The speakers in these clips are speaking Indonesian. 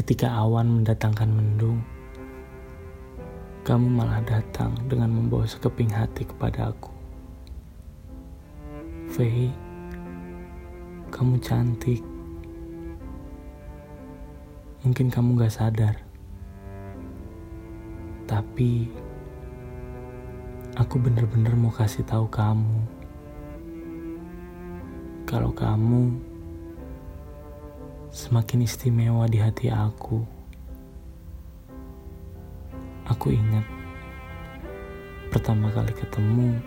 Ketika awan mendatangkan mendung, kamu malah datang dengan membawa sekeping hati kepada aku. Faye, kamu cantik. Mungkin kamu gak sadar. Tapi, aku bener-bener mau kasih tahu kamu. Kalau kamu semakin istimewa di hati aku. Aku ingat pertama kali ketemu,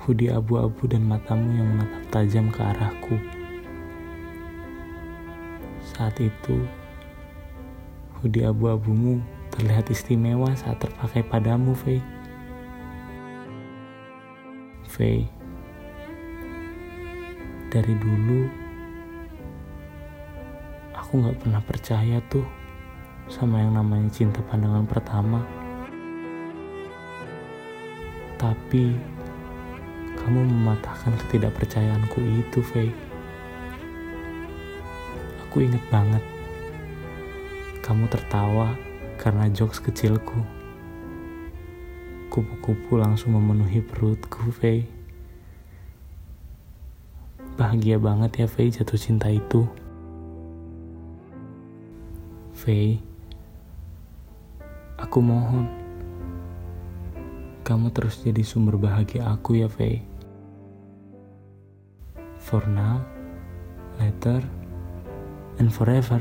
hoodie abu-abu dan matamu yang menatap tajam ke arahku. Saat itu, hoodie abu-abumu terlihat istimewa saat terpakai padamu, Faye. Faye, dari dulu aku gak pernah percaya tuh sama yang namanya cinta pandangan pertama. Tapi kamu mematahkan ketidakpercayaanku itu, Faye. Aku inget banget. Kamu tertawa karena jokes kecilku. Kupu-kupu langsung memenuhi perutku, Faye. Bahagia banget ya, Faye, jatuh cinta itu. Faye, aku mohon. Kamu terus jadi sumber bahagia aku ya, Faye. For now, later, and forever.